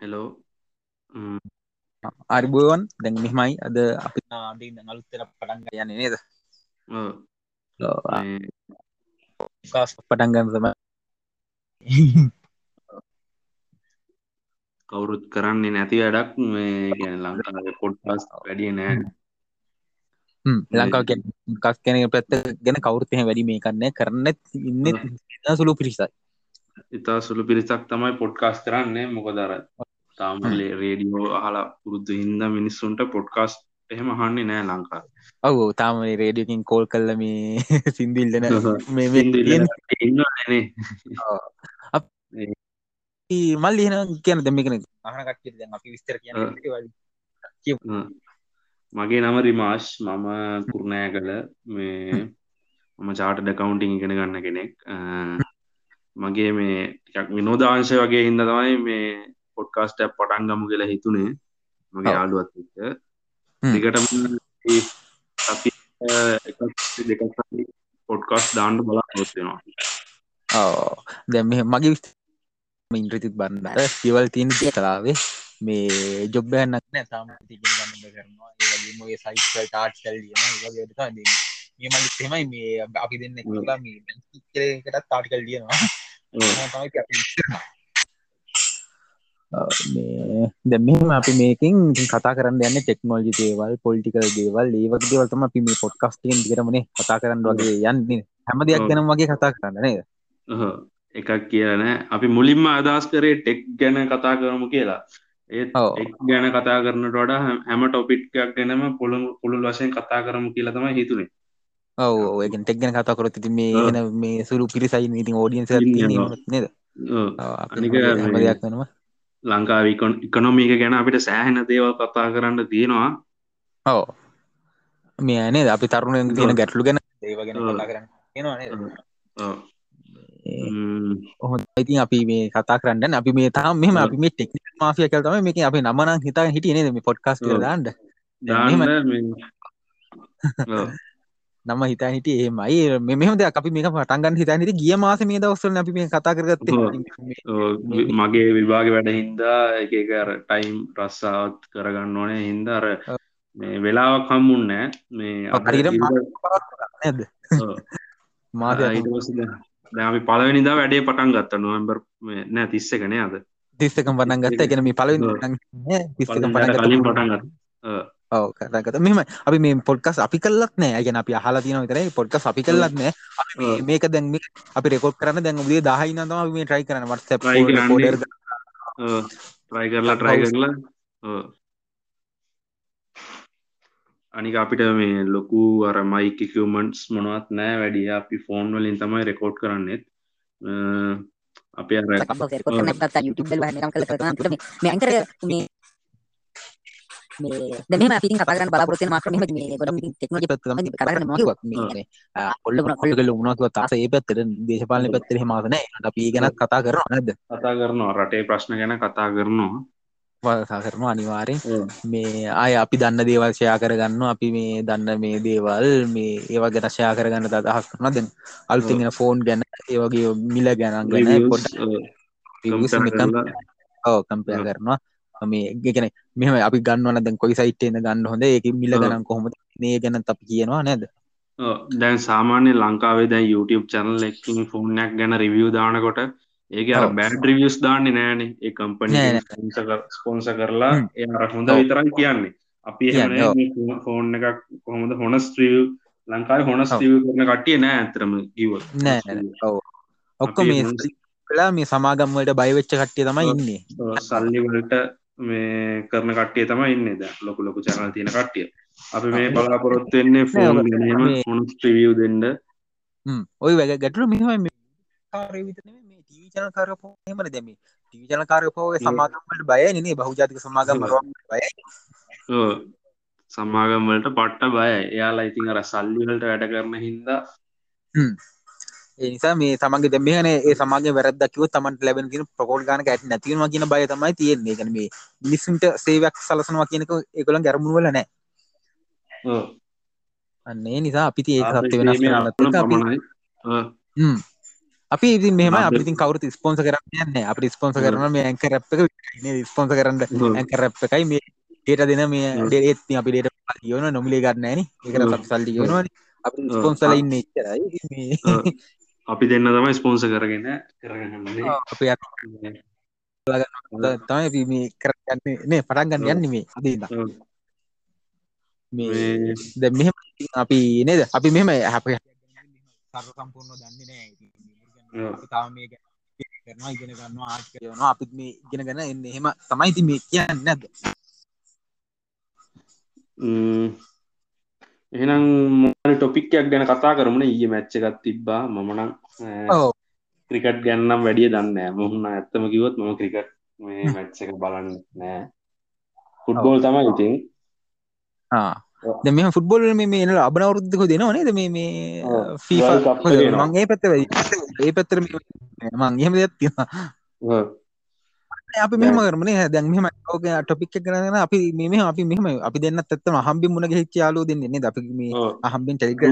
Hello අරිබුවන් දැන් මෙමයි අද අපි නාඩි අලුත්තර පටන්ග යන්න නේද කාස් පටන්ගන්න තම කවුරුත් කරන්නේ නැති වැඩක් මේ ලංකාව පොඩ්පස් වැඩිය නෑ ලංකාව කස් කෙන පැත්ත ගැන කවුරුත්තහ වැඩි මේ කන්න කරන්න ඉන්න සුළු පිරිසයි ඉතා සුළු පිරිසක් තමයි පොඩ්කාස් කරන්නේ මොකදර තාමලේ රේඩියෝ අහලා පුරුද්ධ හින්ද මිනිස්සුන්ට පොඩ්කාස් එහෙම හන්නේ නෑ ලංකා ඔවු තාම රේඩියකින් කෝල් කල්ල මේ සිින්දිල්ලන මල් ලියන කියන දෙමිකෙන අහන කට්ට දැන් අපි විස්තර කියන මගේ නම රිමාශ් මම කුරුණෑ කළ මේ මම චාට ඩකවුන්ටිං ඉගෙන ගන්න කෙනෙක්. මගේ මේ ටිකක් විනෝදාංශය වගේ හින්ද තමයි මේ පොඩ්කාස්ට පටන් ගමු කියලා හිතුනේ. මගේ යාලුවත් දිගටම අපි දෙක පොඩ්කාස් දාන්න බලාපොරොත්තු වෙනවා. දැන් මෙ මගේ ඉන්ද්‍රතිත් බන්නට පිවල් තියෙන කලාවේ මේ ජොබ්බයන්නක් නෑ තාම තිගෙන ගන්න කරනවා ඒගේ සයිල් ටාට් කල් ලියන ඒ මලිත් එහෙමයි මේ අපි දෙන්න එකලා මේ කටත් තාටිකල් ලියනවා දැම අපි මේකින් කතා කරන්න යන්න ටෙක්නෝජි දේවල් පොලිටිකල් දේවල් ඒවක දේවල්තම අපි මේ පොඩ්කස්ටෙන් දිරමනේ කතා කරන්න වගේ යන්න. හැම දෙයක් ගැන වගේ කතා කරන්න නේද? එකක් කියන අපි මුලින්ම අදස් කරේ ටෙක් ගැන කතා කරමු කියලා. ඒත් ගැන කතා කරනට වඩා හැම ටොපිට්කයක් ගැනම පොළු පුළුල් වශයෙන් කතා කරමු කියලා තමයි හිතුනේ. ඔව ඒගෙන් ටෙක්ගෙන කතා කරොත් ති මේ එන මේ සුරු පිරිසයි ඉතින් ෝඩියන්ස නේද? අනික දෙයක් වෙනවා ලංකාව ඉකොනොමීක ගැන අපිට සෑහෙන දේවල් කතා කරන්න තියෙනවා. ඔව. මේ අනේ අපි තරුණ තියෙන ගැටලු ගැන ඒව ගැන කතා කරන්න තියෙනවා ඔහො ඉතින් අපි මේ කතා කරන්න අපි මේ තාම මෙම අපි මේ ටෙක්නික මාෆිය කල් තම මේක අපි නමනං හිතා හිටිය නේද? මේ පොඩ්කාස් දාන්න නම හිතා හිට ඒමයි මෙම දෙයක් අපි මේක පටන්ගන්න හිතා හිට ගිය මාස මේ දවස්සල අපි මේ කතා කරගත්ත. මගේ විභාග වැඩ හින්දා එකකර ටයිම් රස්සාවත් කරගන්න ඕනේ. හින්දාර මේ වෙලාවක් හම්මුන්නෑ මේ නැද? මාද අපි පලවෙනිදා වැඩේ පටන් ගත්ත. නොවම්බර් නෑ තිස්සකනේ අද. තිස්සකම් පටන් ගත්ත. එකන මේ පලව කලින් පටන් ගත් ඔව කරගත මෙම අපි මේ පොඩ්කස් අපි කල්ලත් නෑ. ගැන අපි හලා තින විතරයි. පොඩ්කස් අපි කල්ලත් නෑ. මේක දැන් අපි රෙකොඩ් කරන්න දැන් ේ දහයි නතම මේ ට්‍රයි කරන වට ට්‍රයි කරලා ට්‍රයි කරලා. අනික අපිට මේ ලොකු අර මයිකකමන්ටස් මොනවත් නෑ. වැඩිය අපි ෆෝන් වලින් තමයි රෙකෝඩ් කරන්නෙත් අප මෙම පින් කතාගන්න බලාපොරත්තු මාස මෙම මේ ගොඩ ටෙක්නොලොජි පැත්තම කතා කරන්න මොකක්වත් මේ කොල්ල කොල්ල ගල උනකව තාස ඒ පැත්තට දේශපාලන පැත්තට එහෙම මාස නෑ අපි ඒ ගැනත් කතා කරනවා නැද්ද කතා කරනවා රටේ ප්‍රශ්න ගැන කතා කරනවා කතා කරනවා අනිවාර්යෙන්。මේ ආය අපි දන්න දේවල් ෂයා කරගන්න අපි මේ දන්න මේ දේවල් මේ ඒවා ගැන ෂයා කරගන්න අදහස් කරනවා. දැන් අලුතින් ෆෝන් ගැන ඒ වගේ මිල ගැන ගැන පොඩ්ඩක් ඔව්. කම්පෙයාර් කරනවා. මේ ගෙන මෙම අපි ගන්නවන දැන් කොයි සයිට්න ගන්න හොඳ? ඒක මිල ගන කොහොම මේ ගැන අපි කියනවා නැද? දැන් සාමාන්‍ය ලංකාවේ දැන් YouTube චැනල් එකින් ෆෝනයක් ගැන රිවිය් දානකොට ඒක අර බෑඩ් රිවියස් දාන්නේ නෑනේ ඒ කම්පනි ස්පොන්ස කරලා ඒ අර හොඳ විතරයි කියන්නේ. අපි ෆෝන් එකක් කොහොමද හොනස් ්‍රිය ලංකායි හොනස් ්‍රිය කරන කටිය නෑ ඇතරම කිව නෑ ඔක්කො මේ කලා මේ සමාගම්වලට බයිවෙච්ච කට්ටිය තමයි ඉන්නේ. සල්ලිවලට මේ කරන කට්ටිය තමයි ඉන්න ද ලොකු ලොකු චැනල් තියෙන කට්ටිය. අපි මේ බලාපොරොත්තු වෙන්නේ ෆෝන් ගැනීම හොනු ්‍රිවිය් දෙන්න. ඔය වැ ගැටලු මෙහම ටීචන කරපෝ හෙමන දෙම ටීචන කාරපෝගේ සමාගමට බය නේ බහජාතික සමාගම බය සමාගම්වලට පට්ට බය එයාලා ඉතින් අර සල්ලිවලට වැඩ කරන හින්දා නිසා මේ තමන්ගේ දෙමහන ඒ සමාගේ වැරදකිව තමන්ට ලැබෙන කියෙන ප්‍රකෝල් ගාන ඇට නැතිවීම කියන බය තමයි තියෙන්නේ. ගැන මේ මිනිස්සුන්ට සේවයක් සලසනවා කියනක එකකොළන් ගැරමුණ වල නෑ අන්නේ නිසා අපිති ඒ සත්‍ය වෙනස් අපි ඉතින් මෙහම අද- අපිතින් කවරුත් ස්පොන්ස කරන්න යන්න අපි ස්පොන්ස කරන මේ ඇංක රැප් එක ස්පොන්ස කරන්න. ඇංක රැප් එකයි මේ ඩේට දෙන මේ. ඩේත් අපි ඩේට යන නොමිලේ ගන්න න. එකට සල්ලි යනවන අපි. ස්පොන්සල. ඉන්න ඔව්. අපි දෙන්න තමයි ස්පොන්ස කරගෙන කරගන්නන්නේ අපි තමයි අපි මේ කරගන්න. නේ පටන් ගන්න. යන්න මේ ඔව්. මේ මේ ද මෙහෙම අපි නේද? අපි මෙහෙම අප සම්පූර්ණ දන්නේ නෑ. ඔව්. අපි තාම මේ කරනවා ඉගෙන ගන්නවා ආර්ට් කරනවා. අපිත් මේ ඉගෙන ගන්න එන්නේ. එහෙම තමයි ඉතින් මේ කියන්නේ නැද්ද ම්ම්. එහෙනම් මොනවද ටොපික්යක් ගැන කතා කරමුන? ඊයේ මැච්ච එකත් තිබ්බා. මමනම් ක්‍රිකට් ගැන්නම් වැඩිය දන්න මොහුණ ඇත්තම කිවොත් මම ක්‍රිකට් මේ මැච්ච එක බලන්න නෑ ෆුට්බෝල් තමයි ඉතින්. මෙහෙම ෆුට්බෝල් මේ එන අබනවරුද්දක දෙනව නේද? මේ මේ ඔව්. FIFA World Cup එක එනවා. මං ඒ පැත්ත වැඩි. ඒ පැත්තට මේ එහෙම දෙයක් තියෙනවා. අපි මෙහම කරමනේ දැන් මෙහම ඕක ටොපික් එක කරගෙන අපි මේ මෙහෙම අපි මෙහෙම අපි දෙන්නත් ඇත්තම අහම්බින් මුණ ගහිච්ච යාළුවෝ දෙන්නේ අපි මේ. අහම්බින් එක.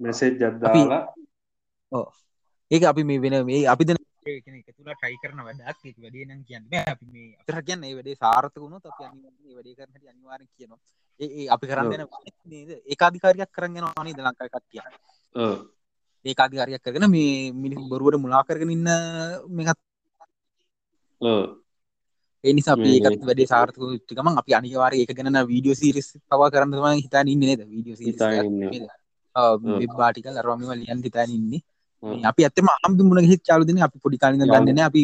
මෙසේජ් අපි- අද්දාලා ඒක අපි මේ වෙන මේ අපි දෙන එකතුලා ට්‍රයි කරන වැඩක්. ඒක වැඩේ නම් කියන්නේ අපි මේ අපිට කියන්නේ මේ වැඩේ සාර්ථක වුණොත් අපි අනිවාර්යෙන් වැඩේ කරන්න හැටි අනිවාර්යෙන් කියනවා. ඒ ඒ අපි කරන්. දෙන නේද? ඒකාධිකාරියක් කරන් යනවා නේද? ලංකාවේ කට්ටිය ඔව්. ඒකාධිකාරියක් කරගෙන මේ මිනිස් බොරුවට මුලා කරගෙන ඉන්න මේකත් ඔව්. ඒ නිසා අපි මේ- ඒකත් වැඩේ සාර්ථක ගමන් අපි අනිවාර්යයෙන් ඒක ගැන වීඩියෝ සීරීස් පවා කරන්න තමයි හිතාන ඉන්නේ නේද? වීඩියෝ අරවා මේවා ලියන්න හිතාන ඉන්නේ. අපි ඇත්තම අහම්බි මුණ ගිහිත් යාළු දෙන්නේ අපි පොඩි කාලේ ඉඳන් යාළුවෝ. දන්නේ නැහැ. අපි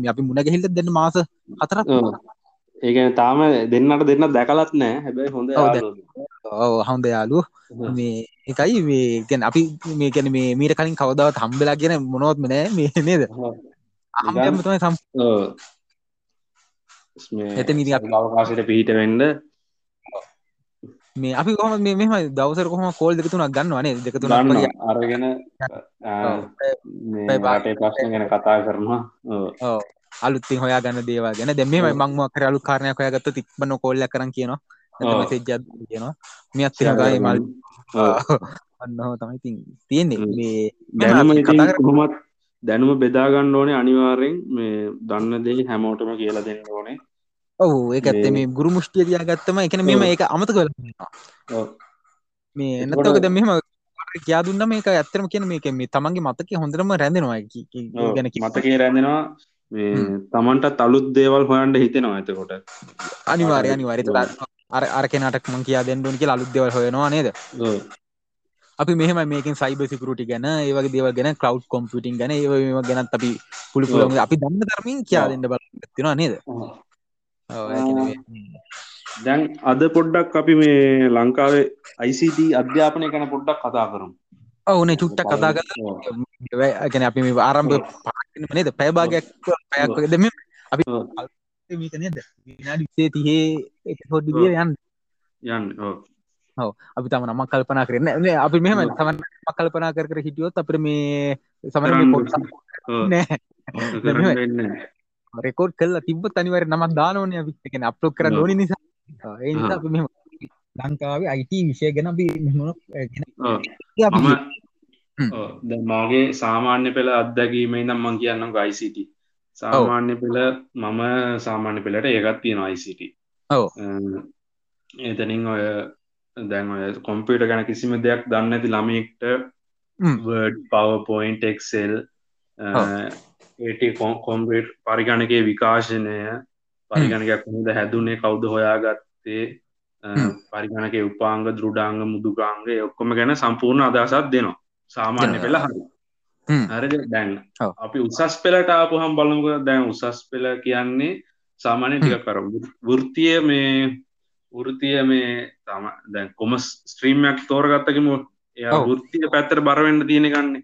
මේ අපි මුණ ගැහිල්ල දැන් මාස හතරක් ඔව්. ඒ කියන්නේ තාම දෙන්නට දෙන්න දැකලත් නෑ හැබැයි හොඳ හොඳ ඔව්. මේ එකයි මේ කියන්නේ අපි මේ කියන්නේ මේ මීට කලින් කවදාවත් හම්බෙලා කියන මොනවත්ම නෑ මේ නේද තමයි සම්. මේ එතන අවකාශයට පිහිට වෙන්න. මේ අපි කොහොමද මේ මෙහෙම දවසට කොහොම කෝල් දෙක තුනක් ගන්නවා නේද? දෙක ගන්න. වගේ අරගෙන. මේ රටේ ප්‍රශ්න ගැන කතා කරනවා. අලුත්ෙන් හොයා ගන්න දේවල් ගැන. මෙහෙමයි. ඔව්. මම මොකක් හරි අලුත් කාරණයක් හොයාගත්තොත් ඉක්මන කෝල් එකක් කරන් කියනවා. එකක් කියනවා. එහෙම ගානේ මල් ඔව්. අන්න ඔහොම තමයි ඉතින් තියෙන්නේ. මේ දැනුම කතා කර- කොහොමත් දැනුම බෙදා ගන්න ඕනේ අනිවාර්යෙන් මේ දන්න දේ හැමෝටම කියලා දෙන්න ඕනේ ඔව් ඒක ඇත්තේ මේ- ගුරු මුෂ්ටිය කියන්නේ මෙහෙම ඔව්. ඒක යනවා ඔව්. මේ මෙහෙම කාටද කියා දුන්නම ඒක ඇත්තටම කියන මේක මේ තමන්ගේ මතකයේ හොඳටම රැඳෙනවා. ගැන මතකේ රැඳෙනවා මේ තමන්ටත් අලුත් දේවල් හොයන්න හිතෙනවා එතකොට අනිවාර්ය අනිවාර්ය අර අර කෙනාට මං කියා දෙන්න ඕනි කියලා අලුත් දේවල් හොයනවා නේද. අපි මෙහෙම මේකින් සයිබර් සිකියුරිටි ගැන ඒ වගේ දේවල් ගැන ක්ලවුඩ් කම්පියුටින් ගැන ඒ වගේ මේවා ගැනත් අපි පුළු ඔව්. පුළුවන් අපි දන්න ධර්මයෙන් කියා ඔව්. දෙන්න බලාපොරොත්තු වෙනවා නේද දැන් අද පොඩ්ඩක් අපි මේ ලංකාවේ ICT අධ්‍යාපනය ගැන පොඩ්ඩක් කතා කරමු. ඔව් නේ චුට්ටක් කතා. ඒ කියන්නේ අපි මේ ආරම්භ පටන් නේද? පැය භාගයක් පැයක් වගේ. දැන් මේ අපි. මේක 20 30 එපිසෝඩ් විදියට යන්න. යන්න ඔව්. අපි තම නමක් කල්පනා කරන්නේ අපි මෙහෙම ඔව්. තම නමක් කල්පනා කර කර හිටියොත් අපිට මේ මේ වෙන්නේ රෙකෝඩ් කරලා තිබ්බත් අනිවාර්යෙන් නමක් දාන්න ඕනේ අපි. ඒ කියන්නේ අප්ලෝඩ් කරන්න ඔව්. ඕනේ නිසා. ඒ. අපි මෙහෙම ලංකාවේ IT විෂය ගැන අපි මම. දැන් මාගේ සාමාන්‍ය පෙළ අත්දැකීමේ ඉඳන් මම කියන්නම්කෝ ICT සාමාන්‍ය පෙළ මම සාමාන්‍ය පෙළට ඒකත් තියෙනවා ICT ඔව්. එතනින් ඔය දැන් ඔය කොම්පියුටර් ගැන කිසිම දෙයක් දන්නේ හ්ම්. Word PowerPoint Excel ඒට කොම්පියුටර් පරිගණකයේ විකාශනය පරිගණකයක් කොහොමද හැදුනේ කවුද හොයාගත්තේ අ, හ්ම්. පරිගණකයේ උපාංග දෘඩාංග මුදුකාංග ඔක්කොම ගැන සම්පූර්ණ අදහසක් දෙනවා සාමාන්‍ය. පෙළ හරි හ්ම්. හරිද දැන්. අපි උසස් පෙළට ආපුහම් බලමුක දැන් උසස් පෙළ කියන්නේ සාමාන්‍ය ටික කර වෘතිය මේ වෘතිය මේ තම දැන් කොමස් ස්ත්‍රීමයක් තෝරගත්තකම. වෘතිය පැත්තර බරවෙන්න තියෙන ගන්න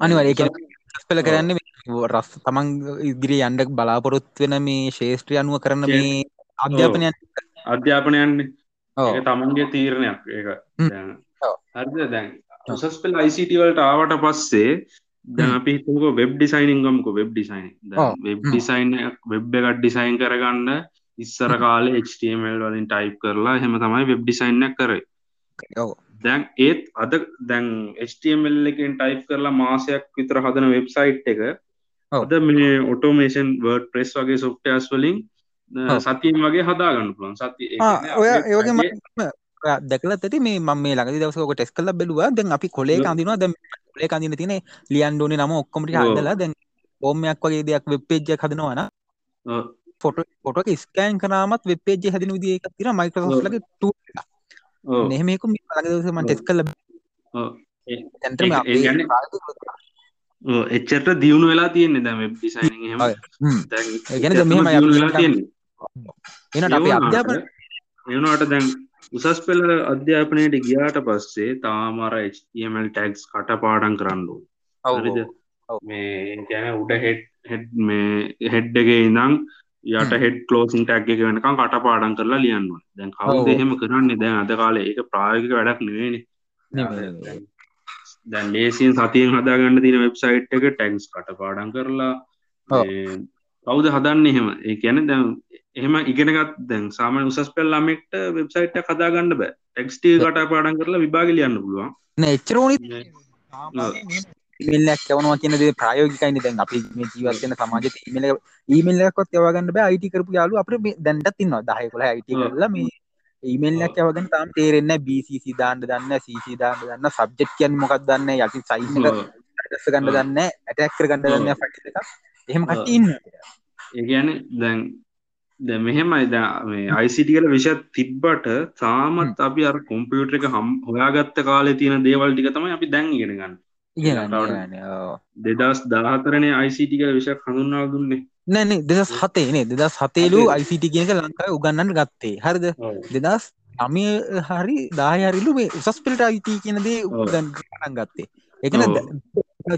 අනිවාර්යයෙන් ඒ කියන්නේ ස්පෙල කරන්නේ රස් තමන් ඉදිරි යන්ඩක් බලාපොරොත්තු වෙන මේ ශේෂත්‍රය අනුව කරන මේ අධ්‍යාපනය අධ්‍යාපනයන්නේ තමන්ගේ තීරණයක් ඒක. හරිද දැන්. උසස් පෙල් ICT වලට ආවට පස්සේ දැන්. අපි හිතමුකෝ web designing ගමුකෝ web design. Web. Design web එකක් ඩිසයින් කරගන්න ඉස්සර කාලේ HTML වලින් ටයිප් කරලා එහෙම තමයි වෙබ් ඩිසයින් එක කරේ ඔව් දැන් ඒත් අද දැන් HTML එකෙන් ටයිප් කරලා මාසයක් විතර හදන වෙබ්සයිට් එක. අද මේ ඔටෝමේෂන් වර්ඩ් ප්‍රෙස් වගේ සොෆ්ටයස් වලින්. සතියෙන් වගේ හදාගන්න පුළුවන් සති ඔය ඒවගේ දැකලත් ඇති මේ මම මේ ළඟදි දවසක ඔක ටෙස්ට් කරලා බැලුවා දැන් අපි ඔව්. අඳිනවා දැන් කොලේක අඳින්න තියෙන ලියන්න ඕනේ නම ඔක්කොම ටික ඔව්. හදලා දැන් එකක් වගේ දෙයක් වෙබ් පේජ් එකක් හදනවා නම් ඔව්. ෆොටෝ එක ස්කෑන් කරාමත් වෙබ් පේජ් එක හදන විදිහ එකක් තියෙනවා මයික්‍රොසොෆ්ට් ඔව්. ලගේ ටූල් එකක්. ඔව්. මෙහෙම එකක් මේ ළඟ දවසේ මම ඔව්. ටෙස්ට් කරලා ඔව්. ඒ- දැන්ට ඒක- මේ ඒ අපේ කියන්නේ- කාලේ ඔව්, එච්චරට දියුණු වෙලා තියෙන්නේ වෙලා තියෙන්නේ එනට අපේ අධ්‍යාපන ඒ වුණාට දැන් උසස් පෙළ අධ්‍යාපනයට ගියාට පස්සේ තාම අර HTML ටැග්ස් කටපාඩම් කරන්න? ඔව්. මේ කියන්නේ උඩ හෙඩ් හෙඩ් මේ හෙඩ් එකේ ඉඳන් යට හ්ම්. හෙඩ් ක්ලෝසින් ටැග් එක වෙනකන් කටපාඩම් කරලා ලියන්න ඕනේ. දැන් කවුද. එහෙම කරන්නේ? දැන් අද කාලේ ඒක ප්‍රායෝගික වැඩක් නෙවෙයිනේ. දැන්- ලේසියෙන් සතියෙන් හදාගන්න තියෙන වෙබ්සයිට් එක ටැග්ස් කටපාඩම් කරලා ඔව්. මේ කවුද හදන්නේ එහෙම? ඒ කියන්නේ දැන් එහෙම ඉගෙනගත් දැන් සාමාන්‍ය උසස් පෙළ ළමෙක්ට වෙබ්සයිට් එකක් හදාගන්න බෑ. ටෙක්ස්ට් ටික කටපාඩම් කරලා විභාගෙ ලියන්න පුළුවන්. නෑ එච්චර ඕනෙත් එකක් යවනවා කියන දේ ප්‍රායෝගිකයිනේ දැන් අපි මේ ජීවත් වෙන සමාජයේ ඊමේල් එක ඊමේල් එකක්වත් යවා ගන්න බෑ IT කරපු යාළුවෝ අපිට මේ දැන්ටත් ඉන්නවා 10 11 IT. කරලා මේ ඊමේල් එකක් යවා ගන්න තාම තේරෙන්නේ නැහැ BCC දාන්න දන්නේ CC දාන්න දන්නේ සබ්ජෙක්ට් කියන්නේ මොකක්ද දන්නේ යටි සයින් එක. ඇඩ්‍රස් ගන්න. දන්නේ ඇටැක් කර ගන්න. දන්නේ ෆයිල් එකක් එහෙම. කට්ටිය ඉන්නවා ඒ කියන්නේ දැන් දැන් මෙහෙමයි දැන් මේ ICT කියලා විෂයක් තිබ්බට තාමත් අපි අර කම්පියුටර් එක හම් හොයාගත්ත කාලේ තියෙන දේවල් ටික තමයි අපි දැන් ඉගෙන ගන්න. ඉගෙන ඒ ගන්න ලංකාවට ඉගෙන ගන්න ඔව් 2014 නේ ICT කියලා විෂයක් හඳුන්වලා දුන්නේ. නෑ නේ 2007 නේ 2007 ලු ICT කියන එක ලංකාවේ උගන්වන්න ගත්තේ හරිද. දෙදස් නමය හරි දාය හරිලු මේ උසස් පිට අයිට කියන දේ. උගන් පටන් ගත්තේ එකන.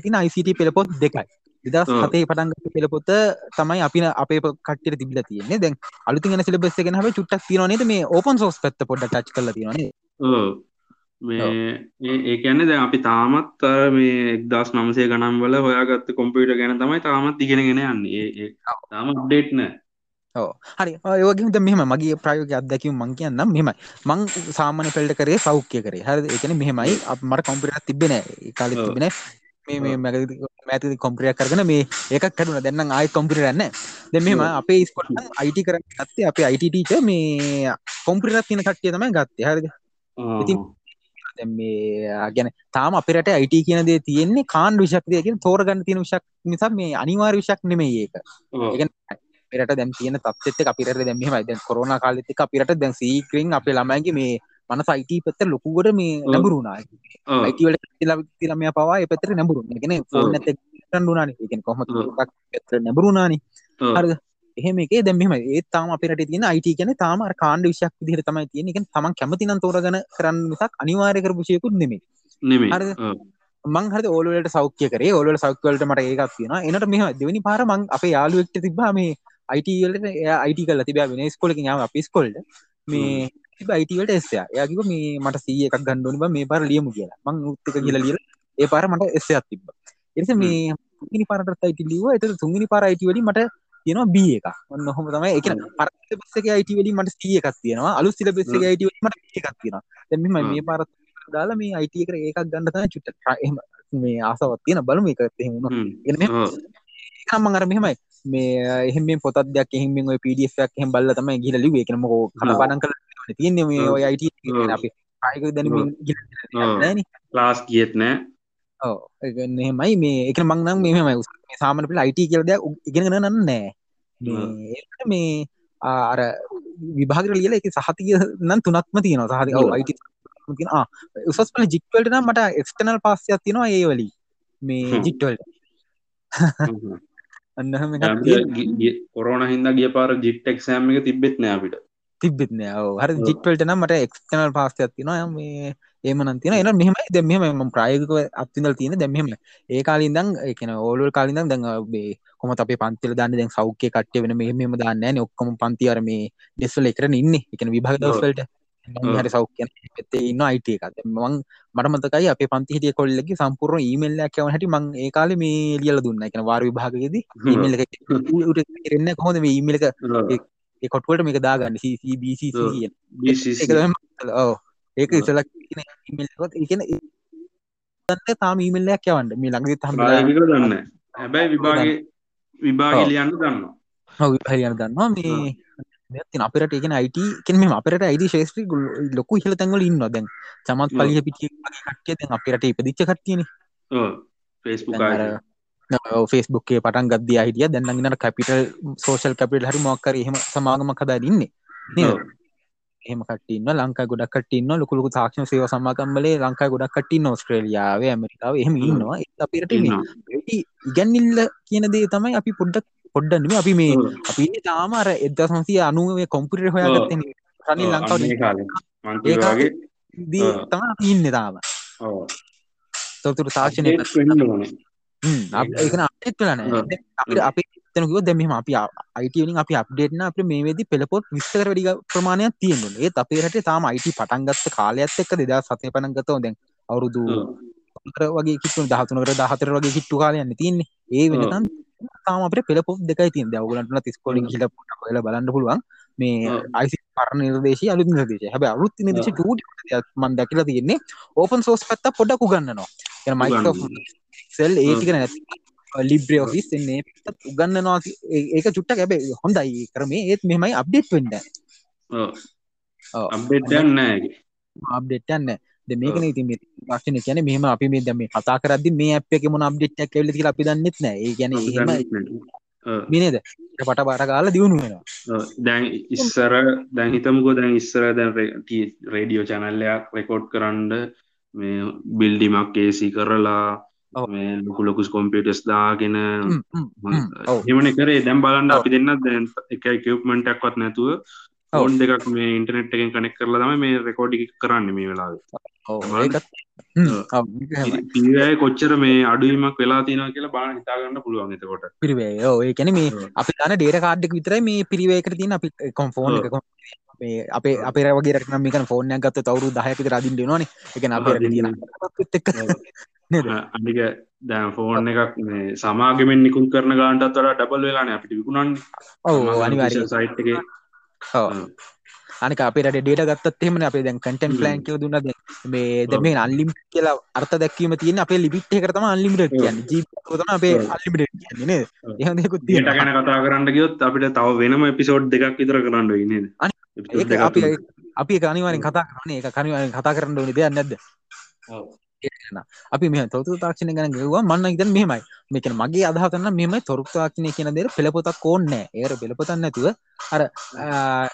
තින ICT පෙළපොත් දෙකයි දෙදස්. හතේ පටන්ග පෙළපොත තමයි අපි අපේ කට්ට තිබිල තියන්නේ දැන් අලුතිගෙන සිලබස් ගෙන හ චුට්ටක් තියනනේද මේ ඕපන් සෝස් පැත්ත පොඩ ටච් කල තියනේ. මේ ඒ ඒ කියන්නේ දැන් අපි තාමත් අර මේ 1900 ගණන් වල හොයාගත්ත කම්පියුටර් ගැන තමයි තාමත් ඉගෙනගෙන යන්නේ. තාම අප්ඩේට් නෑ. හරි. ඒවගේ මෙහම මගේ ප්‍රයෝග අදැකීම මං කියන්නම්. මෙමයි මං සාමාන්‍ය පෙල්ට කරේ සෞඛ්‍ය කරේ. හරි එකන මෙහෙමයි. මට කොම්පිට තිබෙන කාලෙ. තිබෙන මේ මේ මැති කොම්පිය කරන මේ ඒක කැඩුන දෙන්න ආය කොම්පිටරන්න දෙ මෙම ඔව්. අපේ ස්කොට අයිට කර ගත්තේ අපේ අයිටීච මේ කොම්පිරත් තින කට්ටිය තමයි ගත්තේ. හරිද. ඉතින් මේ ගැන තාම අපිරට අයිට කියන දේ තියෙන්නේ කාන් විෂක් දෙයකින් තෝරගන්න තියෙන විෂක් නිසා මේ අනිවාර් විෂක් නෙමෙයි ඒක. අපිරට දැම් තියෙන තත්ත අපිරට දැමීමයි දැන් කොරන කාලෙත් අපිරට දැන් සීක්‍රින් අපේ ළමයිගේ මේ මන සයිට පැත්ත ලොකුගොඩ මේ. නැඹරුණා. ඔව්. අයිටවලට ළමය පවා පැතර නැඹරුණ. ගෙන ෆෝන් ඇත ටන්ඩුනාන කොහම නැඹරුණානි. හරිද එහෙම එක. දැමීම ඒ තාම අපිට තියෙන අයිට කියන තාම කාණ්ඩ විශයක් විදිහට තමයි තියෙන එක තමන් කැමතිනම් තෝරගන කරන්න මිසක් අනිවාර්ය කරපු විෂයකුත් නෙමෙයි. නෙමෙයි. හරිද? ඔව්. මං හරි ඕලවලට සෞඛ්‍ය කරේ? ඕලට සෞඛ්‍යවලට මට ඒකක් තියෙනවා. එනට මෙහ දෙවනි පාර මං අපේ යාළුවෙක්ට තිබා මේ අයිටවලට අයිට කල තිබා වෙන ස්කොලක යාම අපි ස්කොල්ඩ මේ අයිටවලට එස්සයා යාකිව මේ මට සීය එකක් ගණ්ඩුවනි මේ පාර ලියමු කියලා. මං උත්තක කියල ලියල ඒ පාර මට එස්සයක් තිබ්බ. එස මේ තුගනි පාරට අයිට ලිව එත තුගනි පාර අයිටවලි මට තියෙනවා බිය එක ඔන්න හොම තමයි. එක පර බස්සක අයිටවලි මට සිය එකක් තියෙනවා. අලු සිල බෙස්සක අයිටවල මට එකක් තියෙනවා. දැම මේ පාරත් දාලා මේ අයිට එක ඒකක් ගන්න තම චුට්ට. එම මේ ආසවත් තියෙන බලම එක එහෙම හ්ම්. එන ඔව්. මං අර මෙහෙමයි. මේ එහෙම පොතත් දෙයක් එහෙම ඔය PDF එකක් එහෙම බලලා තමයි ගිහලා ලිව්වේ. ඒක මොකෝ කලබානම් කරලා තියෙන්නේ මේ. ඔය ඔව්. අපි කායික දැනුමින් ගිහලා. නෑනේ. ක්ලාස් ගියෙත් නෑ. එහෙමයි මේ ඒක මං නම් මෙහෙමයි. උස්- මේ සාමාන්‍ය පිළ IT කියලා දෙයක් උ- ඉගෙනගෙන නෑ නෑ. මේ අර විභාගයට ලියලා ඒකේ සහතික නම් තුනක්ම තියෙනවා. තියෙනවා ආ උසස් පෙළ ජිට් වලට නම් මට එක්ස්ටර්නල් පාස් එකක් තියෙනවා ඒ වලි මේ හ්ම්. ජිට් වලට. හ්ම්. අන්න එහෙම එකක් අපිට තියෙනවා. ගි- ගිය- කොරෝනා හින්දා ගිය පාර ජිට් එක්සෑම් එක තිබ්බෙත් නෑ අපිට. තිබෙත් නෑ. හරි ඔව්. ජිට් වලට නම් මට එක්ස්ටර්නල් පාස් එකක් තියෙනවා. මේ තියෙනවා එහෙනම් මෙහෙමයි දැන් මෙහෙමයි මම ප්‍රායෝගිකව අත්විඳලා තියෙන දැන් මෙහෙමයි ඒ කාලේ ඉඳන් ඒ කියන්නේ ඕල් වල කාලේ ඉඳන් දැන් අ, මේ කොහොමද අපේ පන්තිවල දාන්නේ දැන් සෞඛ්‍ය කට්ටිය වෙන මෙහෙම මෙහෙම දාන්නේ ඔක්කොම පන්ති අර මේ ඩෙස් වල එකටනේ ඉන්නේ ඒ කියන්නේ විභාග දවස් ඔව්. වලට මම ඔව්. හරි සෞඛ්‍ය පැත්තේ IT එකක් දැන් මම මට මතකයි අපේ පන්ති හිටිය කොල්ලෙක්ගේ සම්පූර්ණ ඊමේල් එකක් යවන හැටි මම ඒ කාලේ මේ ලියලා දුන්නා කියන්නේ වාර විභාගෙදී ඊමේල් එක උට ඉරෙන්නේ කොහොමද මේ ඊමේල් එක කොටුවලට මේක දාගන්න CC ඒක. ඉසල එකන දන්න තාම ඊමල්ලයක් යවන්න මේ ළඟදි තම දන්නේ. හැබැයි විභාගේ විභාගෙ. ලියන්න දන්නවා. හරියන දන්නවා මේ තින අපට එකන අයිට කෙන මේ අපට අයිඩ ශේත්‍රී ලොකු හිල තැන්වල ඉන්න දැන් චමත්. පලිය පිටිය කටිය දැන් අපිරට ඉපදිච්ච කට්තියන. ෆෙස්බුක්ේ පටන් ගද හිටිය දැන්නගන්නට කැපිටල් සෝෂල් කැපිට හරි මොක්කර එහෙම සමාගම කදා ඉන්නේ නේද? ඔව්. එහෙම කටන්න ලංකා ගොඩක් කටන්න ලොකුලු තාක්ෂණ සේව සමාගම්බලේ ලංකා ගොඩක් කටන්න ඔස්ට්‍රේලියාව ඇමරිකාව එහෙම ඉන්නවා ඉන්නවා. ඉගැන්නිල්ල කියන දේ තමයි අපි පොඩ්ඩක් පොඩ්ඩන්නම අපි මේ. අපි තාමර එද සංසිය අනුවේ කොම්පිට හොයාගත්ත ඔව්. ලංකාව. දී. තම ඉන්න තාම. තොතුර තාක්ෂණය. ඒකන අප්ඩේට් වෙලා නෑ. ඔව්. දැන් අපිට අපි තනකුව දැම අපි අයිටලින් අපි අප්ඩේට්න අප මේ වෙදි පෙළපොත් විස්තර වැඩි ප්‍රමාණයක් තියෙන්ු ඒ අපේ රට තාම අයිට පටන්ගත්ත කාලයක්ත් එක්ක දෙදා සතය පනගතව දැන් අවුරුදු වගේ කිටු දහතුනකට දහතර වගේ කිට්ටු කාලයන්න තින්නේ ඒ වෙනතන් තාම අපට පෙළපොත් දෙකයි තින් දවගලන්ට තිස්කොලින් හිල ල බලන්න පුළුවන්. මේ. අයිසි පරණ නිර්දේශ අලුත් නිර්දේශ. හැබ අලුත් නිදේශ ට මන් දැකිල තියෙන්නේ ඕපන් සෝස් පත්ත පොඩක් උගන්නනවා එන මයිකෝ සෙල් ඒටික නැති ලිබ්‍රේ ඔෆිස් එන්නේ උගන්නනවා ඒක චුට්ට ඇබේ හොඳයි කරමේ. ඒත් මෙමයි අප්ඩේට් වෙන්න. අප්ඩේට් ඒකේ. අප්ඩේට්යන්න ද මේකන ඉතින් ක්ෂණ කියන මෙහම අපි මේ දම කතා කරදදි මේ අප එක මොන අප්ඩේට්ක් කෙල්ල කියලා අපි දන්නෙත් නෑ ඒ ගැන එහෙම. මිනේද පට බාර කාල දියුණු වෙනවා. දැන් ඉස්සර දැන් හිතමුකෝ දැන් ඉස්සර දැන් රේඩියෝ චැනල්ලයක් රෙකෝඩ් කරන්න මේ බිල්ඩිමක් ඒසි කරලා ඔව්. මේ ලොකු ලොකුස් කොම්පියටස් දාගෙන. එමන කරේ. දැම් බලන්න. අපි දෙන්න දැන් එක කිව්මටක්වත් නැතුව ෆෝන් දෙකක් මේ ඉන්ටනෙට් එකෙන් කනෙක් කරලා තම මේ රෙකෝඩි කරන්න මේ වෙලාව. පිරිවය කොච්චර මේ අඩුවීමක් වෙලා තියෙනවා කියලා බාන හිතාගන්න පුළුවන් එතකොට. පිරිවේ ඒ කැන මේ. අපි දන ඩේර කාඩ්ඩක් විතරයි මේ පිරිවේකට තින අපි කොම්ෆෝන් මේ අපේ අපේ වගේ රක්නම් මේක ෆෝර්නයක් ගත්ත තවරු දහයක රදින් දෙනවාන එක අපේ? අනික දැන් ෆෝන් එකක් මේ සමාගමෙන් නිකුල් කරන ගාන්ටත් වඩා ඩබල් වෙලාන අපිට විකුණන් ඔව් අනිවාර්ය සයිට් එක. අනික අපේ ඩේට ගත්තත් එහෙම අපේ දැන් කටන්. ප්ලන් කියව දුන්න. මේ ඔව්. දැ මේ අල්ලිම් කියලා අර්ථ දැක්වීම තියෙන අපේ ලිබිට් එකරතම අල්ලිමිට කියන්න. ජීතම අපේ. අල්ලිමිට කියන්නේ ඔව්. එහදෙකුත් දිට තියෙන ගැන කතා කරන්න ගියොත් අපිට තව වෙනම එපිසෝඩ් දෙකක් විතර කරන්න ඒක අපි අපි කනිවාරෙන් කතා කරන එක කනිවාරෙන් කතා කරන්න ඕනි දෙයක් නැද්ද අපි මේ තොරතු තාක්ෂණය ගැන ගවා මන්න ඉතන් මෙමයි මේකන මගේ අදහතන්න මෙම තොරතු තාක්ෂණය කියන දෙර පෙළපොතක් ඕන්නෑ ඒර පෙළපොතන්න නැතුව අර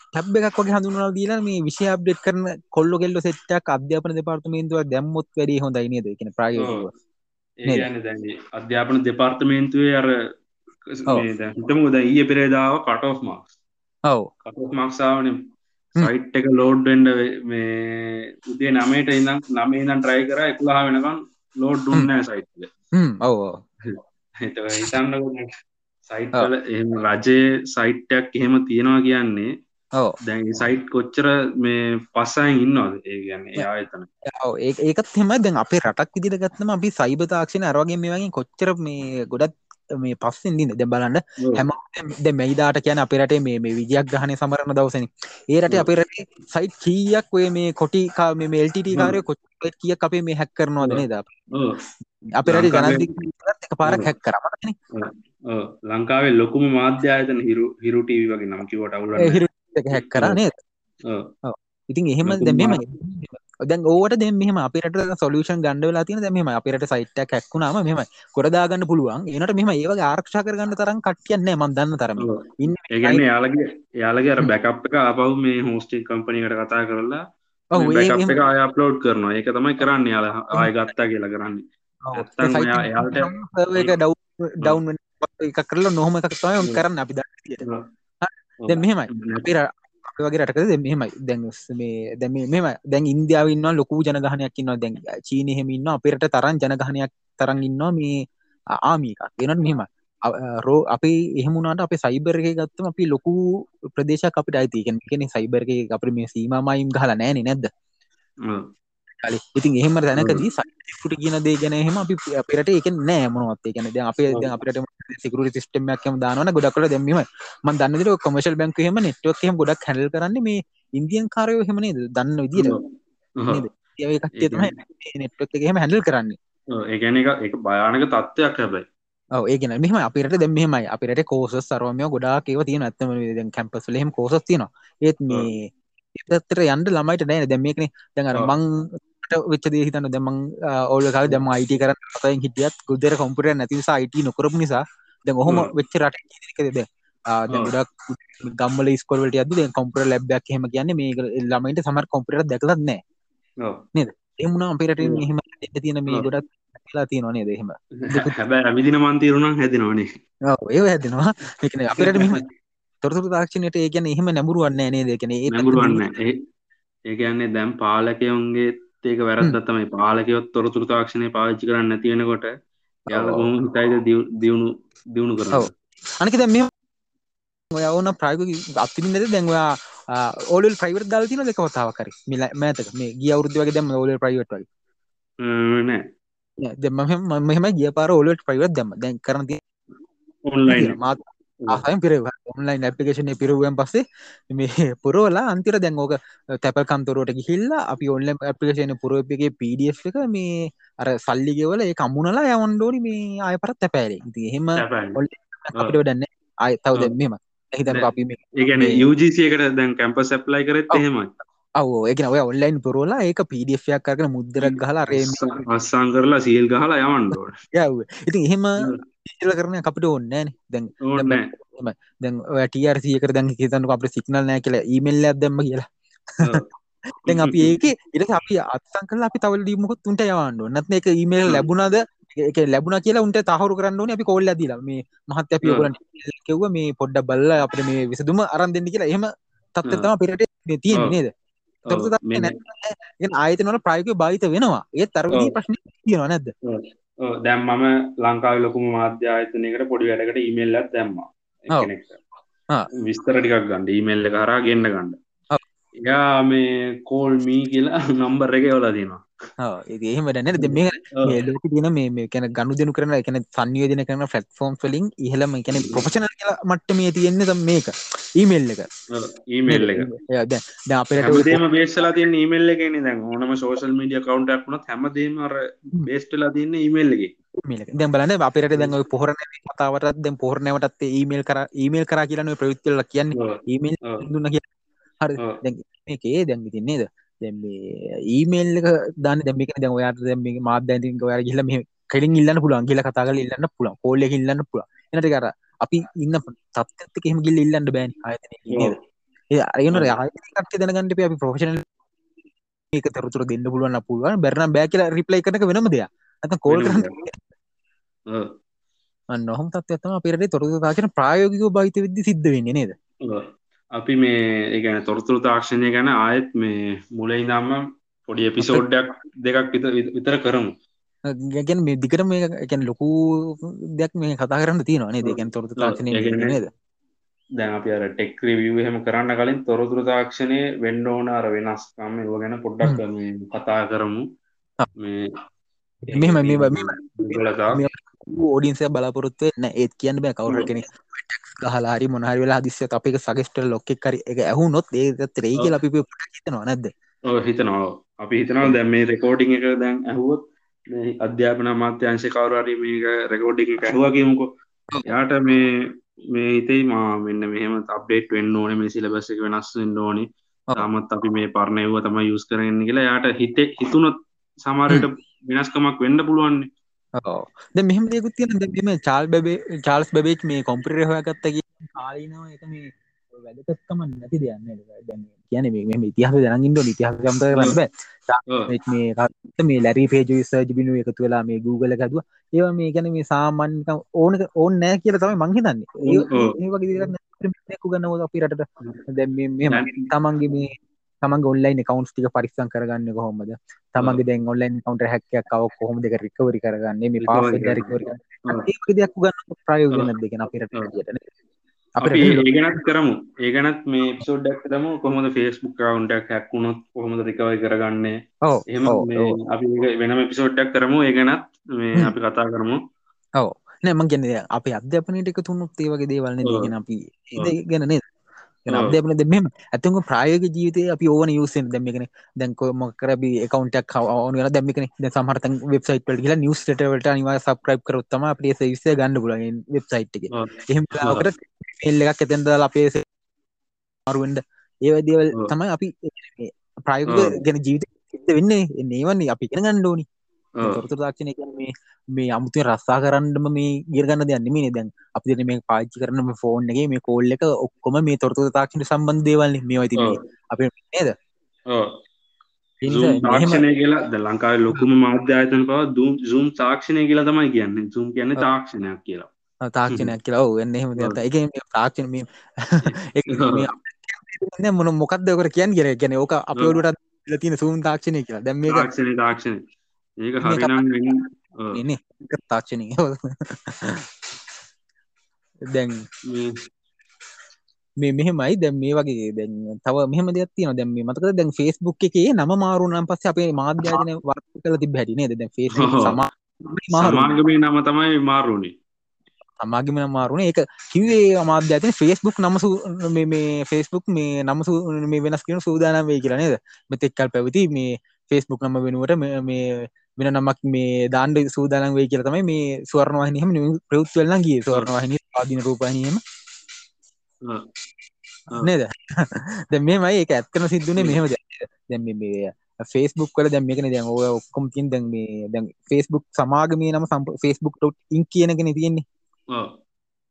ටැබ් එකක් වගේ හඳුනල් දීලා මේ විෂය අප්ඩේට් කරන කොල්ල කෙල්ල සෙට්ටක් අධ්‍යාපන දෙපාර්තමේන්තුව දැම්මොත් වැඩි හොඳයි නේද? කියන ප්‍රායෝගිකව. ඒගන්න දැන් අධ්‍යාපන දෙපාර්තමේන්තුවේ අර ඔව්. හිතම ද ඊය පෙරේදාව කටෝ් මක්ස් ඔව්. කටෝ් මක්සාාවන හ්ම්. සයිට් එක ලෝඩ්ඩෙන්ඩ මේ උදේ නමට ඉඳම් නම ඉදන් ට්‍රයි කර එකලා වෙනකම් ලෝඩ් දුන්න සයිට්ල හ්ම්. ඔව් ඔව්. හිතන්න සයිට්ල එම රජයේ සයිට්ටයක් එහෙම තියෙනවා කියන්නේ ඔව්. දැන් සයිට් කොච්චර මේ පස්සයෙන් ඉන්නවාද? ඒ කියන්නේ ආයතන. ඔව්. ඒ ඒකත් හෙම දැන් අපේ රටක් විදිට ගත්තම අපි සයිබ තාක්ෂණ අරවාගේ මේ වගේ කොච්චර මේ ගොඩත් මේ පස්සෙන් දින්න දැ බලන්න. හැම ද මෙයිදාට කියන අපිරට මේ මේ විජයක් ගහනය සමරණ දවසන. ඒරට. අපිරට සයිට් කීයක් ඔය මේ කොටිකා මේ මෙල්ට කාරය. කොච් කියක් අපේ මේ හැක් කරනවා. දනේ ද අපිරට එක පාරක්. හැක් කරමන ඔව්. ලංකාවේ ලොකුම මාධ්‍යායතන හිරු හිරුටීවි වගේ නම් කිවට අවුල හිර හැක් කරා නේද? ඉතින් එහෙම ලොකුම දැ මෙම දැන් ඕට දෙ මෙම අපිට සොලූෂන් ගණඩ වෙලා තින දැම අපිට සයිට්ක් හැක්ුණාම මෙම කොරදාගන්න පුළුවන්. ඒනට මෙම ඒව ආරක්ෂා කරගන්න තරම් කට්ියන්නේ මන් දන්න තරම. ඉන්න ඒගන්න යාලගේ යාලගේ අර බැකප් එක ආපව් මේ හෝස්ටික් කම්පනිකට කතා කරලා එක අය අප්ලෝඩ් කරනවා. ඒක තමයි කරන්න යාල. ආය ගත්තා කියලා කරන්නේ. එක ඩව් ඩවන්් එක කරලා නොහම එකක් තමයි. කරන්න අපි. දැන් මෙහෙමයි. අපි ර- අපි වගේ රටකද දැන් මෙහෙමයි. දැන් ස්- මේ දැන් මේ- මෙහෙම දැන් ඉන්දියාව ඉන්නවා ලොකු ජනගහනයක් ඉන්නවා. දැන් චීන එහෙම ඉන්නවා අපේ රට තරම් ජනගහනයක් තරම් ඉන්නවා මේ ආ- ආමි එකක්. එනට මෙහෙමයි. අ- අ, රෝ අපි එහෙමුණට අප සයිබර් එක ගත්තම අපි ලොකු ප්‍රදේශක් අපිට අයිති. කෙන සයිබර් එක අප මේ සීමමයිම් ගහලා නෑන නැද්ද? ඔව්. කල. ඉතින් එහෙම තැනකදී සයිට කියන දේ ගැන එහෙම අපි අපිරට එක නෑ මොනවත්. ගැන ද අපේ ඔව්. දැන් අපිට සිකරු සිස්ටමයක්ම දානන ගොඩක්ල දැමීම මන් දන්නදර කොමශල් බැංක හෙම නෙට්වක් හෙම ගොඩක් හැල් කරන්න මේ ඉන්දියන් කාරයෝ හෙමනේ දන්න විදිට ඔව්. නේද? ඒ කට්ටිය තමයි නෙට්වර්ක් එක එහෙම හැන්ඩල් කරන්නේ. ඒගැන එක එක භයානක තත්ත්වයක් හැබැයි. ඔව. ඒගෙන මෙහම අපිට දැ මෙහමයි. අපිට කෝස සරමය ගොඩා ඒව තියෙන ඇත්තම කැම්පස් ලහෙම කෝසස් තියනවා. ඒත් මේ ඒතර යන්ට ළමයිට නෑ දැම්මේකන දැඟර මං වෙච්ච දේ හිතන්න. දෙමං ඕල කාල දෙම අයිට කර තයි හිටියත් ගුදර කොම්පිට නැතිසා අයිට නොකරපු නිසා දැ ඔහොම වෙච්ච රට දෙද ගොඩක් ගම්මල ස්කොල්ට අද කොම්පර ලැබ්යක් හෙම කියන්න මේ ළමයිට සමර කොම්පිට දැකලත් නෑ. නේද? එමුණ අපිරට මෙහම තියෙන මේ ගොඩක් ලා තියෙනවානේ දෙහෙම හැබැ ඇවිදින මන්තීරුණම් හැතිනවානේ ඒ හැදෙනවා අපිරට මෙම තොරතුර තාක්ෂණයට ඒ ගැන එහෙම නැමුරුවන්න නේ දෙකන ඒ නැමුරුවන්න ඒ කියන්නේ දැම් පාලකයොන්ගේ ඒක වැරද්ද තමයි. පාලකයොත් තොරතුර තාක්ෂණය පාච්චි කරන්න තියෙනකොට යාල ගොම හිතයිද දියුණු දියුණු කර අනක දැ මෙ ඔය ඕන ප්‍රයග අත්තිමින්නද දැන්වා ඕල් ප්‍රයිවර් දල් තින දෙක වතාවකර මිල මෑතක. මේ ගිය අවුද්ධ වගේ දැම ඕල ප්‍රයිවට් වගේ. නෑ. දෙම මෙහම ගිය පාර ඔලට ප්‍රයිවට් දැම දැන් කරන ඔන්ලයින් මාත් ආසයම් පිරව ඔන්ලයින් ඇපිකේෂන පිරුවෙන් පස්සේ මේ පුරෝලා අන්තිර දැන්ෝක තැපල් කන්තුරට ගිහිල්ලා අපි ඔන්ලම් ඇපිකේෂන පුරෝපගේ පඩF එක මේ අර සල්ලිගෙවල ඒ කම්මුණලා යවන්ඩෝනි මේ අය පරත් තැපෑරේ ඉති එහෙම ඩන්න අය තව දැම්මම හිතන අපි ඒගැන යුජසියකට දැන් කැම්පස් ඇප්ලයි කරත් එහෙමයි. අව ඒක ඔය ඔන්ලයින් පුරෝලා ඒක පඩFයක් කරන මුද්දරක් ගහලා රේම අස්සං කරලා සීල් ගහලා යවන්ඩෝට යව ඉතින් එහෙම ඉල කරන අපිට ඕන්න දැන් දැන් ටරසියක දැන් හිතන්න අප සික්නල් නෑ කියලා ඊමල්ල ඇදම්ම කියලා. දැන් අපි ඒක ඉට අපි අත්සං කල අපි තවල දීමකුත් තුන්ට යවන්නු නත්න එක ඊමේල් ලැබුණාද? එක ලැබුණ කියලා උන්ට තහරු කරන්න අපි කොල්ල දීලා. මේ මහත් අපි ඔගලන් කෙව්ව මේ පොඩ්ඩ බල්ල අපට මේ විසදුම අරන් දෙන්න කියලා. එහෙම තත්තතම පිරට තියෙන නේද? ආයතනවල ප්‍රයක භාවිත වෙනවා. ඒ තරවදී ප්‍රශ්න තියෙනවා නැද්ද දැම් මම ලංකාව ලොකුම මාධ්‍ය ආයතනයකට පොඩි වැඩකට ඉමල්ලත් දැම්මා. විස්තර ටිකක් ගන්න. ඊමල්ල කරා ගන්න ගන්න. එයා මේ කෝල් මී කියලා නම්බර් එක ඔලා තිනවා ඒහෙම දැන දෙ මේ ලෝක තින මේ කැන ගණු දෙනු කරන එකන සංයෝජන කරන ෆලට් ෆෝම් වලින් ඉහලම කැන ප්‍රපෂන කියලා මට්ට මේ තියෙන්නේ තම් මේක. ඊමේල් එක. ඊමේල් එක. ද අපට දේම බේස්ලා තියන ඊමේල් එකන දැන්. ඕනම සෝශල් මීඩිය කවන්ටක් වුණත් හැමදේම බේස්ටලා තියන්න ඊමේල් එක. දැන් බලන්න අපිට දැන් ඔය පොහරන කතාවටත් දැන් පොහරනයටත් ඊමේල් කර ඊමේල් කර කියලන ප්‍රයුත්තල කියන්නේ. ඊමේල් දුන්න කිය හරි. මේකේ දැන් තින්නේද දැ ඊමේල් එක දන්න දැමික දැ ඔයාට දැම මාධ්‍යන්තික ඔයා ගිල්ල මේ කෙලින් ඉල්ලන්න පුළුවන් කියල කතා කල ඉල්ලන්න පුළන් කෝල්ල ඉල්ලන්න පුළ එනට කර අපි ඉන්න තත්ක එහෙම ගිල්ල ඉල්ලන්න බෑන් ආයතන ඒ අයන ආයකට දැනගන්නට අපි ප්‍රෝෂණ ඒක තරුතුර දෙන්න පුළුවන් පුළුවන්. බැරන බෑ කියලා රිප්ලයි කරක වෙනම දෙයක්. ඇත කෝල් නොහම තත්වත්තම අපිරට තොරතු තාචන ප්‍රායෝගික භහිත විද්දි සිද්ධ වෙන්නේ නේද අපි මේ ඒගැන තොරතුරු තාක්ෂණය ගැන ආයත් මේ මුලයි දම්ම පොඩි එපිසෝඩ්ඩක් දෙකක් විතර කරමු. ගැගැන් මේ දිකට මේ එකැන ලොකු දෙයක් මේ කතා කරන්න තියෙනවානේ දෙකැන් තොරතු තාක්ෂණය නේද? දැන් අපි අර ටෙක් රිවිය් එහෙම කරන්න කලින් තොරතුරු තාක්ෂණය වෙන්න ඕන අර වෙනස්කම් ඒව ගැන පොඩ්ඩක් කතා කරමු. මෙම මේ ඕඩින්සය බලාපොරොත්ව එන්න ඒත් කියන්න බෑ කවුර කෙනෙ ගහලාරි මොනහරි වෙලා දිස්ස අපික සගෙස්ට ලොක්කෙ කර එක ඇහුනොත් ඒත් රේ කියල අපි හිතනවා නැද්ද? හිතනවා. අපි හිතනවා දැම් මේ රෙකෝඩිං එක දැන් ඇහුවොත් අධ්‍යාපන මාත්‍යංශ කවරරි මේක රෙකෝඩිං ඇහවාගේමුකෝ යාට මේ මේ හිතයි මා මෙන්න මෙහම අප්ඩේට් වෙන්න ඕන මේ සිලබස් එක වෙනස් වෙන්න ඕනි. තාමත් අපි මේ පරණයව තම යුස් කරන්න කියලා යාට හිතේ හිතුනොත් සමාරයට වෙනස්කමක් වෙන්න පුළුවන්නේ ද මෙහම දෙකුත් තියෙන දෙම චාල් බැබේ චාල්ස් බැබේච් මේ කොම්පිටර හොයගත්ත කාලීනාව එක මේ වැදකත්කම නැති දෙයන්න කියන මේ ඉතිහස දැනගින්ට ඉතිහසම්ත රන්න මේ මේ ලැරි පේජ සර්ජ බිනු එකතු වෙලා මේ Google හැදුව. ඒව මේ ගැන මේ සාමන් ඕන ඕන නෑ කියල තමයි මංහිතන්නේ ඒ වගේ ගන්න අපි රටට. දැ තමන්ගේ මේ තමන් ඔන්ලයින් කවන්ස් ටික පරිස්සන් කරගන්න කොහොමද? තමන්ගේ දැන් ඔන්ලයින් කවන්ට හැක්කයක් කව කොහොම දෙක රිකවරි කරගන්න? මේ පා රිකවරි දෙයක් ගන්න ප්‍රයෝජන දෙගෙන අපිට අපි ඒගනත් කරමු. ඒගනත් මේ පිසෝඩ්ඩක් තම කොහොමද ෆේස්බුක් කවුන්ටක් හැක්වුණොත් කොහොමද රිකවයි කරගන්නේ? එම අපි වෙනම පිසෝඩ්ඩක් කරමු. ඒගනත් මේ අපි කතා කරමු. ඔව. නෑම ගැන අප අධ්‍යාපනයට එක තුන්නුත් ඒ වගේ දේවල්න දගෙන අපි ගැන නේද අධ්‍යාපන දෙම ඇතුක ප්‍රායෝග ජීවිතය අපි ඕන යුසෙන් දැම්මිකෙන දැන්කො මොකරබි එකකවන්ටක් ඕන දැමිකන සමහත වෙබ්සයිට පට නිවස් ටවට නිවා සප්‍රයිප් කරොත්තම අපේ විස ගන්න පුල වෙබ්සයිට් එක. එහම කට එල්ල එකක් ඇතැන්ද අපේ මාරුවෙන්ඩ ඒවදවල් තමයි අපි ප්‍රයෝග ගැන ජීවිත වෙන්නේ. ඒවන්නේ අපි කෙන ගණ්ඩෝනි තොරතුර තාක්ෂණය මේ මේ අමුතු රස්සා කරන්නම මේ ගිරගන්න දෙයන්න මේ දැන් අපි දෙන මේ පාච්චි කරන ෆෝන් එක මේ කෝල් එක ඔක්කොම මේ තොරතුර තාක්ෂණ සම්බන්ධ දේවල්ල මේ ඇති අප නේද? තාක්ෂණය කියලා ද ලංකාව ලොකුම මාධ්‍යායතන පව දුම් සූම් තාක්ෂණය කියලා තමයි කියන්න. සූම් කියන්න තාක්ෂණයක් කියලා. තාක්ෂණයක් කියලා. ඔන්න එහෙම දෙත එක තාක්ෂණ මොන මොකක්දකට කියන් කියෙන ගැන ඕක අපියෝඩට ලතින සූම් තාක්ෂණය කියලා. දැම් මේ තාක්ෂණ තාක්ෂණ ඒක හරිනම් එන තාක්ෂණය දැන් මේ මෙහෙමයි. දැම් මේ වගේ දැන් තව මෙහම දෙයක් තියෙන දැම් මේ මතක දැන් ෆෙස්බුක් එකේ නම මාරුනම් පස්ස අපේ මාධ්‍යාජන වර්ත කල ති බැටිනේ දැ ෆෙස් සමාගමේ නම තමයි මාරුණේ අමාගම මාරුණ ඒක කිවේ අමාධ්‍යතන ෆෙස්බුක් නමසු මේ ෆෙස්බුක් මේ නමසු මේ වෙනස් කියෙන සූදානම් වේ කියලා නේද? මෙතෙක්කල් පැවති මේ ෆෙස්බුක් නම වෙනුවට මේ වෙන නමක් මේ දාන්ඩ සූදානන් වේ කියල තමයි මේ ස්වර්ණවාහිනයම ප්‍රවත්වල්ලන් ගිය. ස්වර්ණවාහිනි ආදින රූපනීම නේද? දැ මේමයි එක ඇත්කන සිද්ධුනේ මෙහෙම දැම මේ ෆේස්බුක් කල දැම් මේකන දැන් ඔය ඔක්කොම තින් දැන් මේ දැන් ෆේස්බුක් සමාගමේ නම ටොට් ඉන් කියනගෙන තියෙන්නේ.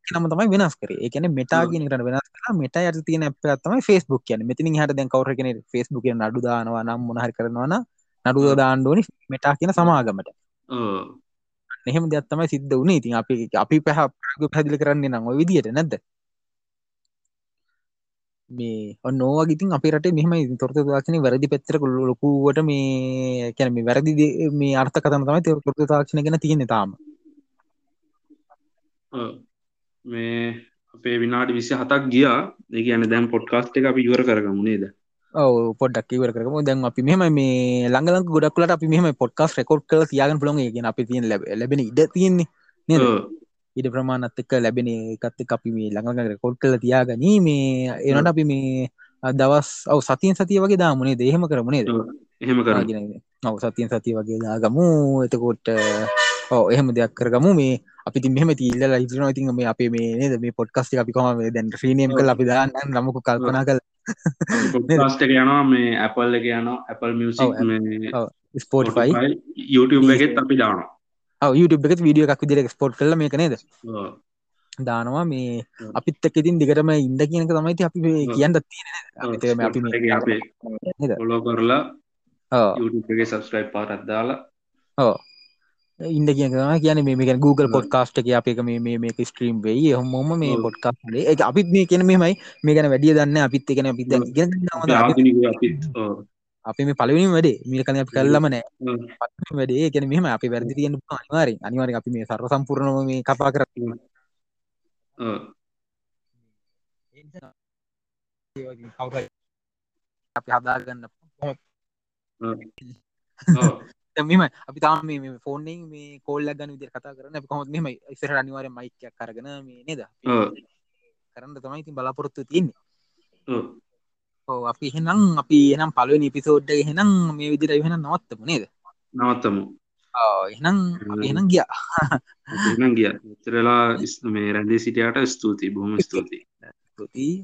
නම තමයි වෙනස් කර. එකන මෙටා කියන කරන වෙනස් කර මෙට යට තියන අප තමයි ෆේස්බුක් කියන මෙතින් හට දැන් කවර කෙන ෆේස්බුක් නඩු දානවා නම් මොනහරි කරනවන නඩුව දාණ්ඩෝනි මෙටා කියන සමාගමට. එහෙම දෙයක්ත්තමයි සිද්ධ වුණේ ඉතින් අපි අපි පැහ පැදිලි කරන්නේ නම් ඔය විදියට නැද්ද? මේ ඔන්නෝගිතින් අපි රට මෙහම තොරත තාක්ෂණ වැරදි පෙත්තර ලොකුවට මේ කැනම වැරදි මේ අර්ථ කතම තමයි තොරත තාක්ෂණ ගැන තියෙන තාම. මේ අපේ විනාඩි විසි හතක් ගියා. ඒ ගැන දැම් පොඩ්කාස්ට් එක අපි යවර කරගමු නේද ඔව පොඩක් ඉවර කරම දැන් අපි මෙහම මේ ළඟලක ගොඩක්ලට අපි මෙහම පොඩ්කාස් රෙකෝඩ් කල තියාගන පුළොන් ගෙන අපි තියෙන් ලැබ ලැබෙන ඉඩ තියෙන්නේ නේද? ඉඩ ප්‍රමාණත් එක්ක ලැබෙන එකත් අපි මේ ළඟ රෙකෝඩ් කල තියාගනී. මේ එනට අපි මේ දවස් ඔව සතියෙන් සතිය වගේ දාමුණේ දේහෙම කරමුණේ එහෙම කරගෙන ඔව සතියෙන් සතිය වගේ දාගමු. එතකොට්ට ඕ එහෙම දෙයක් කරගමු. මේ අපි ති මෙම තිල්ල ඉදිරන ඉතින් මේ අපේ මේ නේද? මේ පොඩ්කස්ට අපි කොම දැන් ්‍රීනියම් කල අපි දාන්න නමුක කල්පනා කල එක යනවා මේ Apple එක යනවා Apple මියසික් ස්පෝට්ෆයි YouTube එකෙත් අපි දානවා YouTube එකත් වීඩියෝ එකක් විදිර ස්පෝට් කල මේක නේද දානවා මේ අපිත් එක් ඉතින් දිගටම ඉන්ද කියනක තමයිති අපි කියන්න තියෙන අපි ලෝ කරලා සබස්ක්‍රයිප් පාරත් දාලා ඕ ඉන්ද කියන කියන මේ Google පොඩ්කාස්ට් එක අප එක මේ මේක ස්ට්‍රීම් වෙයි. හොම මේ පොඩ්කාස්ටේ එක අපිත් මේ කියන මෙමයි මේ ගැන වැඩිය දන්න අපිත් එකන අපිත් අපි මේ පලවිනි වැඩේ. මිල කන අපි කල්ලම නෑ. වැඩේ කියන මෙම අපි වැරදි තියන්න අනිවාරෙන් අනිවාර අපි මේ සර්ව සම්පූර්ණම මේ කපා කර. අපි හදාගන්න මෙම අපි තාම මේ ෆෝන්ෙන් මේ කෝල්ල ගන්න විදිර කතා කරන කොහොත් මෙම ඉසර අනිවාර මයිකයක් කරගෙන මේ නේද? කරන්න තමයි ඉතින් බලාපොරොත්තු තියන්නේ. ඕ අපි එහෙනම් අපි එනම් පලුව නිපිසෝඩ්ඩ එහෙනම් මේ විදිර එහෙන නවත්තම නේද? නවත්තමු. එහනම් එහෙනම් ගිය. එනම් ගිය. උතරලා මේ රැන්දේ සිටියට ස්තුතියි. බොහම ස්තුතියි. ස්තුතියි